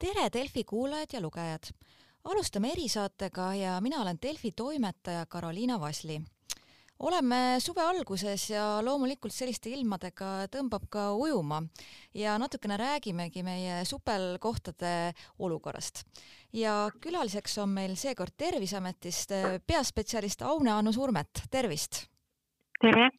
tere, Delfi kuulajad ja lugejad! alustame erisaatega ja mina olen Delfi toimetaja Karoliina Vasli. oleme suve alguses ja loomulikult selliste ilmadega tõmbab ka ujuma ja natukene räägimegi meie supelkohtade olukorrast. ja külaliseks on meil seekord Terviseametist peaspetsialist Aune Anu Surmet, tervist! tere!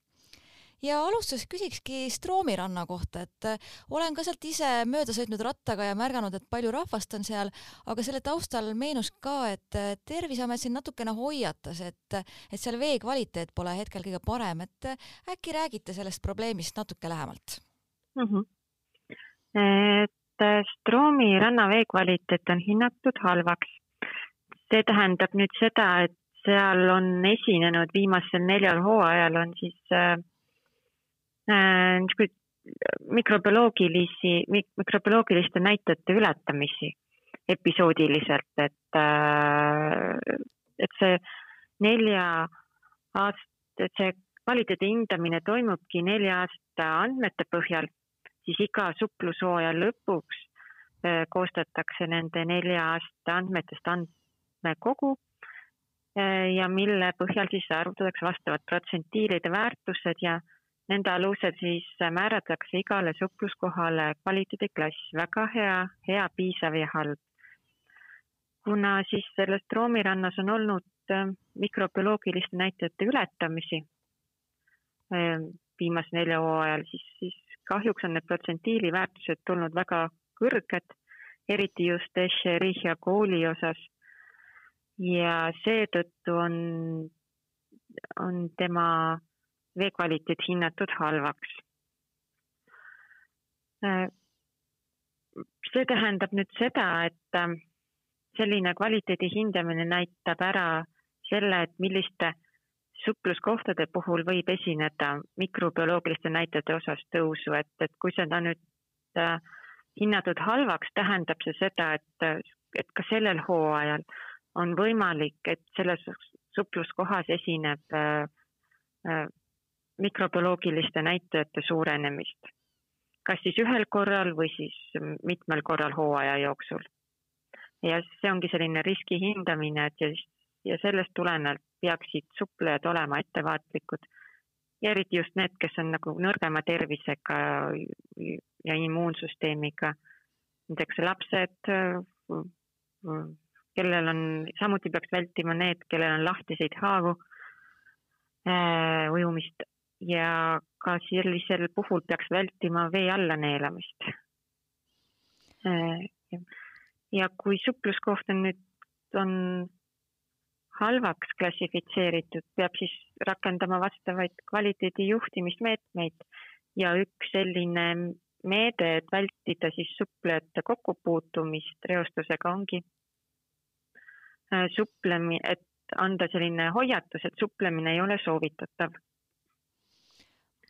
Ja alustuseks küsikski Stroomi ranna kohta, et äh, olen ka sealt ise mööda sõitnud rattaga ja märganud, et palju rahvast on seal, aga selle taustal meenus ka, et äh, Terviseamet siin natukene hoiatas, et, et seal vee kvaliteet pole hetkel kõige parem, et äh, äkki räägite sellest probleemist natuke lähemalt mm? -hmm. et Stroomi ranna vee kvaliteet on hinnatud halvaks. see tähendab nüüd seda, et seal on esinenud viimasel neljal hooajal on siis äh, Äh, niisuguseid mikrobioloogilisi, mikrobioloogiliste näitajate ületamisi episoodiliselt, et, äh, et see nelja aasta, et see kvaliteedi hindamine toimubki nelja aasta andmete põhjal, siis iga suplushooaja lõpuks äh, koostatakse nende nelja aasta andmetest andmekogu ja mille põhjal siis arvutatakse vastavad protsentiilide väärtused ja Nende alusel siis määratakse igale supluskohale kvaliteediklass väga hea, hea, piisav ja halb. kuna siis selles Troomirannas on olnud äh, mikrobioloogiliste näitajate ületamisi äh, viimase nelja hooajal, siis, siis kahjuks on need protsendiili väärtused tulnud väga kõrged, eriti just Escherichia kooli osas. ja seetõttu on, on tema vee kvaliteet hinnatud halvaks. Äh, see tähendab nüüd seda, et äh, selline kvaliteedi hindamine näitab ära selle, et milliste supluskohtade puhul võib esineda mikrobioloogiliste näitajate osas tõusu, et, et kui seda nüüd äh, hinnatud halvaks, tähendab see seda, et, et ka sellel hooajal on võimalik, et selles supluskohas esineb mikrobioloogiliste näitajate suurenemist, kas siis ühel korral või siis mitmel korral hooaja jooksul. ja see ongi selline riski hindamine, et ja, ja sellest tulenevalt peaksid suplejad olema ettevaatlikud. Ja eriti just need, kes on nagu nõrgema tervisega ja immuunsüsteemiga, näiteks lapsed, kellel on, samuti peaks vältima need, kellel on lahtiseid haavu äh, ujumist ja ka sellisel puhul peaks vältima vee alla neelamist. Äh, ja kui supluskoht on nüüd, on halvaks klassifitseeritud, peab siis rakendama vastavaid kvaliteedi juhtimismeetmeid ja üks selline meede, et vältida siis suplejate kokkupuutumist reostusega, ongi äh, suplemi-, et anda selline hoiatus, et suplemine ei ole soovitatav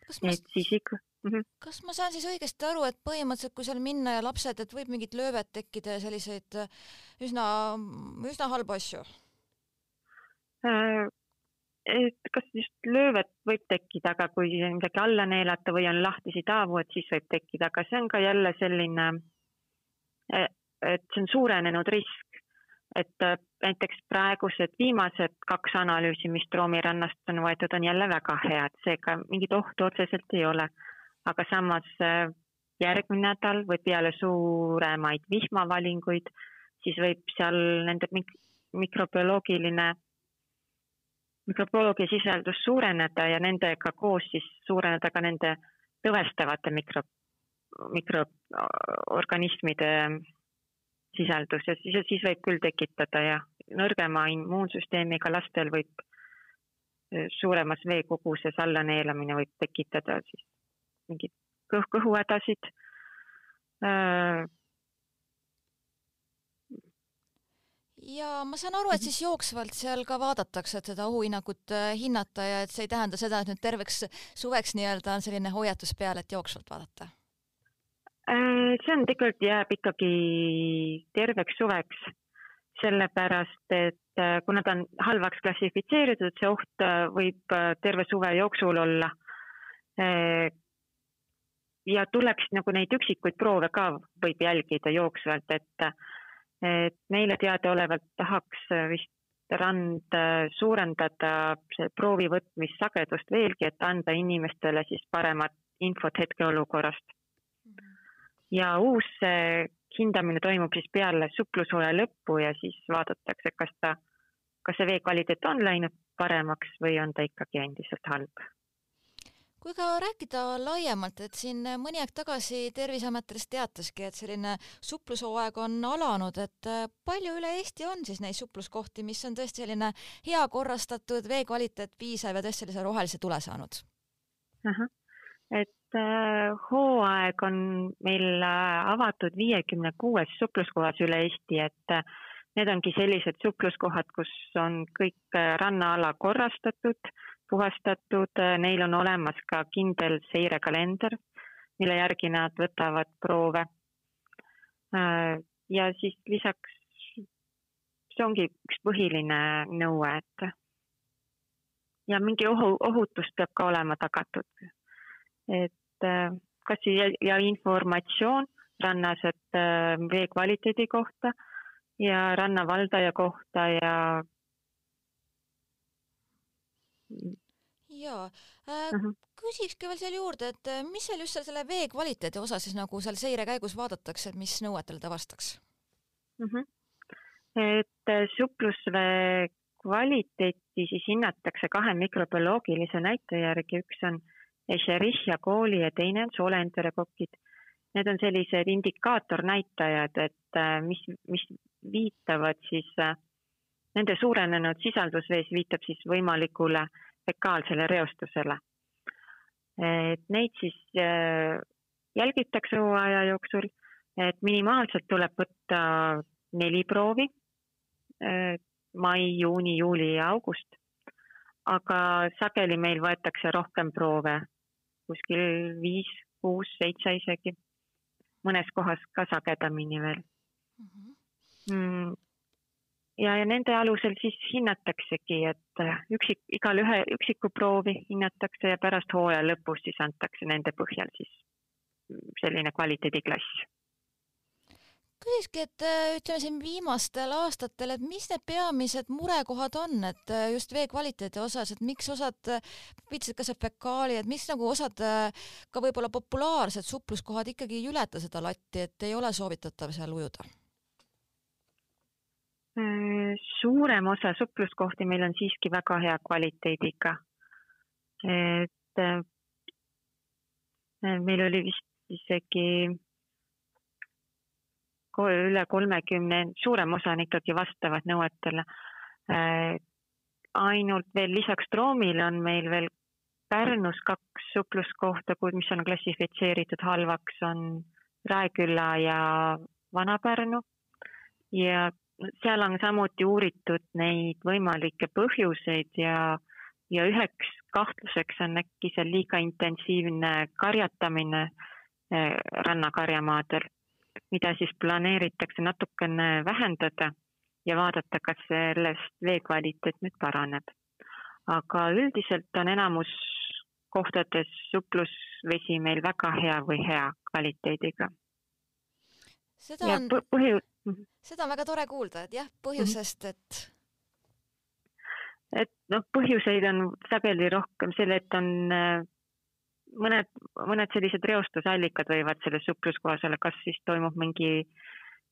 kas ma, siis ikka mm. -hmm. kas ma saan siis õigesti aru, et põhimõtteliselt, kui seal minna ja lapsed, et võib mingit löövet tekkida ja selliseid äh, üsna, üsna halbu asju äh,? et kas just löövet võib tekkida, aga kui midagi alla neelata või on lahtisi taavu, et siis võib tekkida, aga see on ka jälle selline, äh, et see on suurenenud risk et äh, näiteks praegused viimased kaks analüüsi, mis Troomi rannast on võetud, on jälle väga head, seega mingit ohtu otseselt ei ole. aga samas äh, järgmine nädal või peale suuremaid vihmavalinguid, siis võib seal nende mik mikrobioloogiline, mikrobioloogia sisaldus suureneda ja nendega koos siis suureneda ka nende tõvestavate mikro, mikroorganismide sisaldus ja siis, siis võib küll tekitada ja nõrgema immuunsüsteemiga lastel võib e, suuremas veekoguses allaneelamine võib tekitada siis mingeid kõh-, kõhuhädasid äh,. ja ma saan aru, et siis jooksvalt seal ka vaadatakse, et seda ohuhinnangut äh, hinnata ja et see ei tähenda seda, et nüüd terveks suveks nii-öelda on selline hoiatus peal, et jooksvalt vaadata see on tegelikult jääb ikkagi terveks suveks, sellepärast et äh, kuna ta on halvaks klassifitseeritud, see oht äh, võib terve suve jooksul olla. ja tuleks nagu neid üksikuid proove ka võib jälgida jooksvalt, et, et meile teadaolevalt tahaks vist rand suurendada proovi võtmissagedust veelgi, et anda inimestele siis paremat infot hetkeolukorrast. Ja uus hindamine toimub siis peale suplushooaja lõppu ja siis vaadatakse, kas ta, kas see vee kvaliteet on läinud paremaks või on ta ikkagi endiselt halb kui ka rääkida laiemalt, et siin mõni aeg tagasi Terviseamet teataski, et selline suplushooaeg on alanud, et äh, palju üle Eesti on siis neid supluskohti, mis on tõesti selline hea korrastatud, vee kvaliteet piisav ja tõesti sellise rohelise tule saanud? et hooaeg on meil äh, avatud viiekümne kuues supluskohas üle Eesti, et äh, need ongi sellised supluskohad, kus on kõik äh, rannaala korrastatud äh, puhastatud, neil on olemas ka kindel seirekalender, mille järgi nad võtavad proove. ja siis lisaks, see ongi üks põhiline nõue, et ja mingi ohu, ohutus peab ka olema tagatud. et kas ja, ja informatsioon rannas, et vee kvaliteedi kohta ja rannavaldaja kohta ja jaa äh,, mm -hmm. küsikski veel seal juurde, et äh, mis seal just seal selle vee kvaliteedi osas siis nagu seal seire käigus vaadatakse, et mis nõuetele ta vastaks mm? -hmm. et äh, suplusvee kvaliteeti siis hinnatakse kahe mikrobioloogilise näitaja järgi, üks on Escherichia kooli ja teine on sooleenterokokid. Need on sellised indikaatornäitajad, et äh, mis, mis viitavad siis, nende suurenenud sisaldus vees viitab siis võimalikule fekaalsele reostusele. et neid siis äh, jälgitakse hooaja jooksul, et minimaalselt tuleb võtta neli proovi äh, mai, juuni, juuli ja august. aga sageli meil võetakse rohkem proove, kuskil viis, kuus, seitse isegi, mõnes kohas ka sagedamini veel mm. -hmm ja, ja nende alusel siis hinnataksegi, et äh, üksik, igale ühe üksiku proovi hinnatakse ja pärast hooaja lõpus siis antakse nende põhjal siis selline kvaliteediklass. Küsiski, et äh, ütleme siin viimastel aastatel, et mis need peamised murekohad on, et äh, just vee kvaliteedi osas, et miks osad, viitasid ka see fekaali, et miks nagu osad ka võib-olla populaarsed supluskohad ikkagi ei ületa seda latti, et ei ole soovitatav seal ujuda Äh, suurem osa supluskohti meil on siiski väga hea kvaliteediga. et äh, meil oli vist isegi üle kolmekümne, suurem osa on ikkagi vastavad nõuetele. Ainult veel lisaks Troomile on meil veel Pärnus kaks supluskohta, mis on klassifitseeritud halvaks, on Raeküla ja Vana-Pärnu ja seal on samuti uuritud neid võimalikke põhjuseid ja, ja üheks kahtluseks on äkki seal liiga intensiivne karjatamine eh, rannakarjamaadel, mida siis planeeritakse natukene vähendada ja vaadata, kas sellest vee kvaliteet nüüd paraneb. aga üldiselt on enamus kohtades suplusvesi meil väga hea või hea kvaliteediga. seda on põhju-, Mhm. seda on väga tore kuulda, et jah, põhjusest, et. et noh, põhjuseid on sageli rohkem selle, et on äh, mõned, mõned sellised reostusallikad võivad selles supluskohas olla, kas siis toimub mingi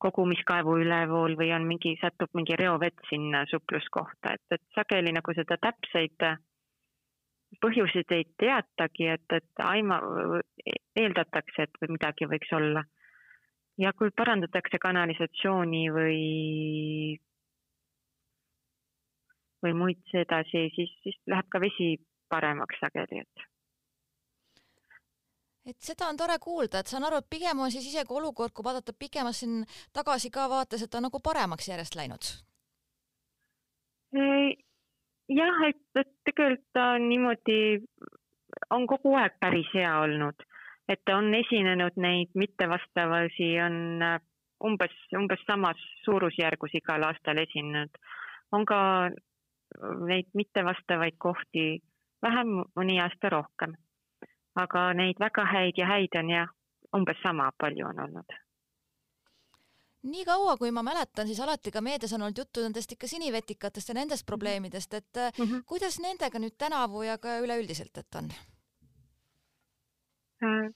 kogumiskaevu ülevool või on mingi, satub mingi reovett sinna supluskohta, et, et sageli nagu seda täpseid põhjuseid ei teatagi, et, et aima, eeldatakse, et või midagi võiks olla. Ja kui parandatakse kanalisatsiooni või, või muid sedasi, siis, siis läheb ka vesi paremaks sageli, et et seda on tore kuulda, et saan aru, et pigem on siis isegi olukord, kui vaadata pikemas siin tagasi ka vaates, et on nagu paremaks järjest läinud? jah, et, et tegelikult ta on niimoodi, on kogu aeg päris hea olnud et on esinenud neid mittevastavusi, on äh, umbes, umbes samas suurusjärgus igal aastal esinenud. on ka neid mittevastavaid kohti vähem, mõni aasta rohkem. Aga neid väga häid ja häid on jah, umbes sama palju on olnud nii kaua, kui ma mäletan, siis alati ka meedias on olnud juttu nendest ikka sinivetikatest ja nendest probleemidest, et mm -hmm. kuidas nendega nüüd tänavu ja ka üleüldiselt, et on äh,?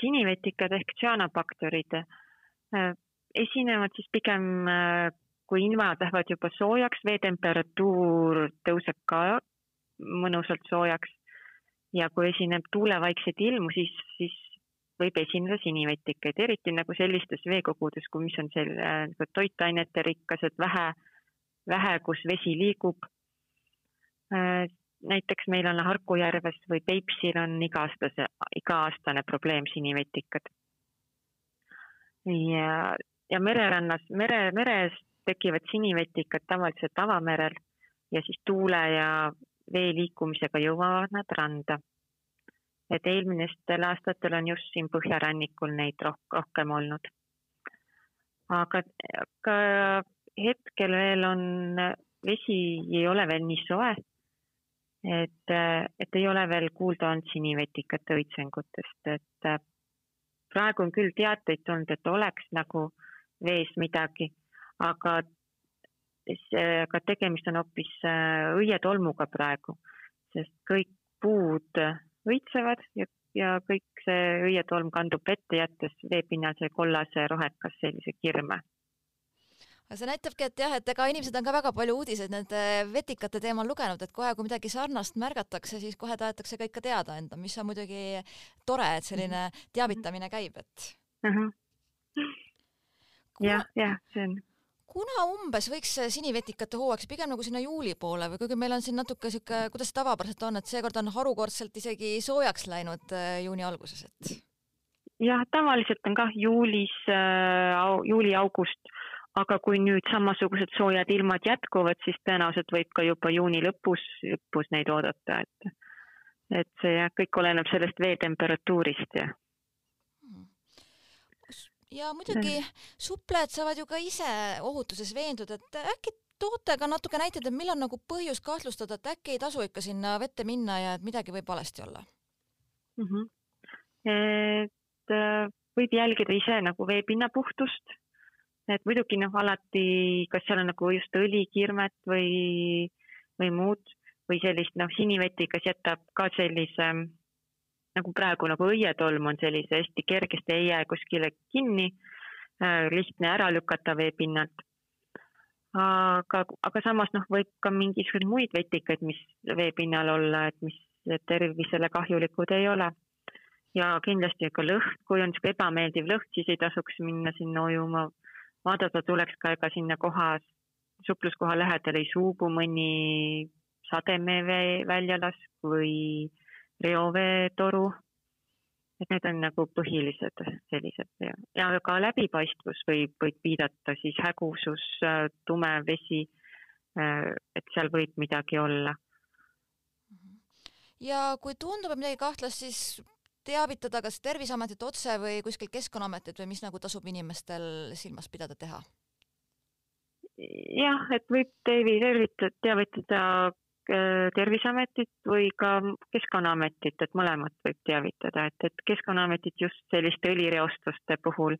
sinivetikad ehk tsüanobakterid äh, esinevad siis pigem kui ilmad lähevad juba soojaks, veetemperatuur tõuseb ka mõnusalt soojaks ja kui esineb tuulevaikseid ilmu, siis, siis võib esineda sinivetikaid, eriti nagu sellistes veekogudes, kui mis on seal nagu toitainete rikkased, vähe, vähe, kus vesi liigub. Äh, näiteks meil on Harku järves või Peipsil on iga-aastase, iga-aastane probleem sinivetikad. ja, ja mererannas, mere, meres tekivad sinivetikad tavaliselt avamerel ja siis tuule ja vee liikumisega jõuavad nad randa et eelmistel aastatel on just siin põhjarannikul neid roh rohkem olnud. aga ka hetkel veel on, vesi ei ole veel nii soe, et, et ei ole veel kuulda olnud sinivetikate õitsengutest, et praegu on küll teateid tulnud, et oleks nagu vees midagi, aga aga tegemist on hoopis õietolmuga praegu, sest kõik puud õitsevad ja, ja kõik see õietolm kandub vette, jättes veepinnal see kollase rohekas sellise kirme aga see näitabki, et jah, et ega inimesed on ka väga palju uudiseid nende vetikate teemal lugenud, et kohe, kui midagi sarnast märgatakse, siis kohe tahetakse ka ikka teada anda, mis on muidugi tore, et selline mhm. teavitamine käib, et uh. Mhm. -huh. jah, jah, see on kuna umbes võiks sinivetikate hooaeg pigem nagu sinna juuli poole või kuigi meil on siin natuke sihuke, kuidas tavapäraselt on, et seekord on harukordselt isegi soojaks läinud äh, juuni alguses, et? jah, tavaliselt on kah juulis äh,, juuli-august, aga kui nüüd samasugused soojad ilmad jätkuvad, siis tõenäoliselt võib ka juba juuni lõpus, lõpus neid oodata, et et see jah, kõik oleneb sellest veetemperatuurist ja ja muidugi suplejad saavad ju ka ise ohutuses veenduda, et äkki toote ka natuke näiteid, et millal nagu põhjust kahtlustada, et äkki ei tasu ikka sinna vette minna ja et midagi võib valesti olla mm? -hmm. et äh, võib jälgida ise nagu veepinna puhtust, et muidugi noh, alati, kas seal on nagu just õlikirmet või, või muud või sellist noh, sinivetikas jätab ka sellise nagu praegu nagu õietolm on sellise hästi kergesti ei jää kuskile kinni, äh, lihtne ära lükata veepinnalt. aga, aga samas noh, võib ka mingisuguseid muid vetikaid, mis veepinnal olla, et mis tervisele kahjulikud ei ole. ja kindlasti ka lõhn, kui on niisugune ebameeldiv lõhn, siis ei tasuks minna sinna ujuma. vaadata tuleks ka, ega sinna koha, supluskoha lähedal ei suubu mõni sademevee väljalask või reoveetoru. et need on nagu põhilised sellised ja, ja ka läbipaistvus võib, võib viidata siis hägusus, tume vesi. et seal võib midagi olla. ja kui tundub, et midagi kahtlast, siis teavitada kas Terviseametit otse või kuskilt Keskkonnaametit või mis nagu tasub inimestel silmas pidada teha? jah, et võib teavitada, teavitada Terviseametit või ka Keskkonnaametit, et mõlemat võib teavitada, et, et Keskkonnaametit just selliste õlireostuste puhul.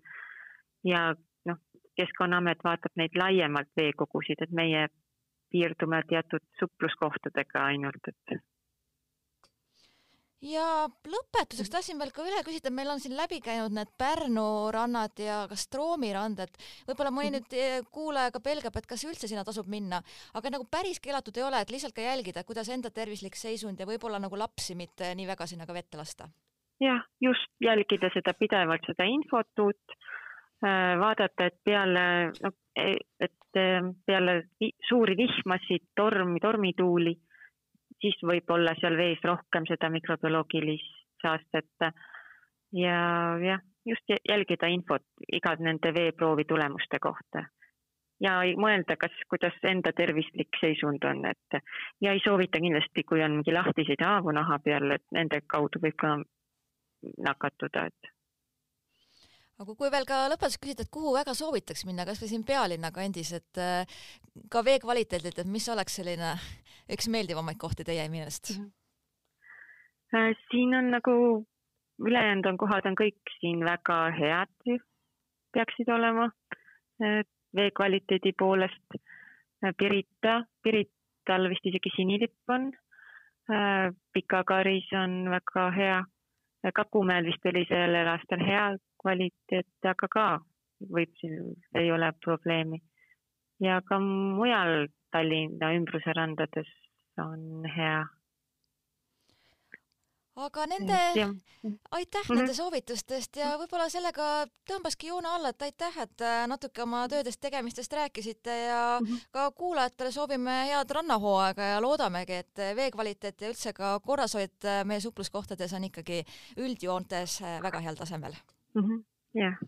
Ja noh, Keskkonnaamet vaatab neid laiemalt veekogusid, et meie piirdume teatud supluskohtadega ainult, et ja lõpetuseks tahtsin veel ka üle küsida, meil on siin läbi käinud need Pärnu rannad ja ka Stroomi rand, et võib-olla mõni nüüd eh, kuulaja ka pelgab, et kas üldse sinna tasub minna, aga nagu päris keelatud ei ole, et lihtsalt ka jälgida, kuidas enda tervislik seisund ja võib-olla nagu lapsi mitte nii väga sinna ka vette lasta. jah, just jälgida seda pidevalt, seda infot uut, äh, vaadata, et peale, no e, et äh, peale suuri vihmasid, tormi, tormituuli siis võib olla seal vees rohkem seda mikrobioloogilist saastet. ja jah, just jälgida infot iga nende veeproovi tulemuste kohta ja mõelda, kas, kuidas enda tervislik seisund on, et ja ei soovita kindlasti, kui on mingi lahtiseid haavu naha peal, et nende kaudu võib ka nakatuda, et aga kui veel ka lõpetuseks küsida, et kuhu väga soovitaks minna, kasvõi siin pealinna kandis, et äh, ka vee kvaliteedilt, et mis oleks selline üks meeldivamaid kohti teie meelest? Äh, siin on nagu, ülejäänud on kohad on kõik siin väga head, peaksid olema vee kvaliteedi poolest. Äh, Pirita, Pirital vist isegi sinilipp on. Äh, Pikakaris on väga hea. Kakumäel vist oli sellel aastal hea kvaliteet, aga ka võib siin, ei ole probleemi. ja ka mujal Tallinna ümbruse randades on hea aga nende, aitäh mm -hmm. nende soovitustest ja võib-olla sellega tõmbaski joone alla, et aitäh, et äh, natuke oma töödest, tegemistest rääkisite ja mm -hmm. ka kuulajatele soovime head rannahooaega ja loodamegi, et vee kvaliteet ja üldse ka korrashoid äh, meie supluskohtades on ikkagi üldjoontes äh, väga heal tasemel mm. -hmm. jah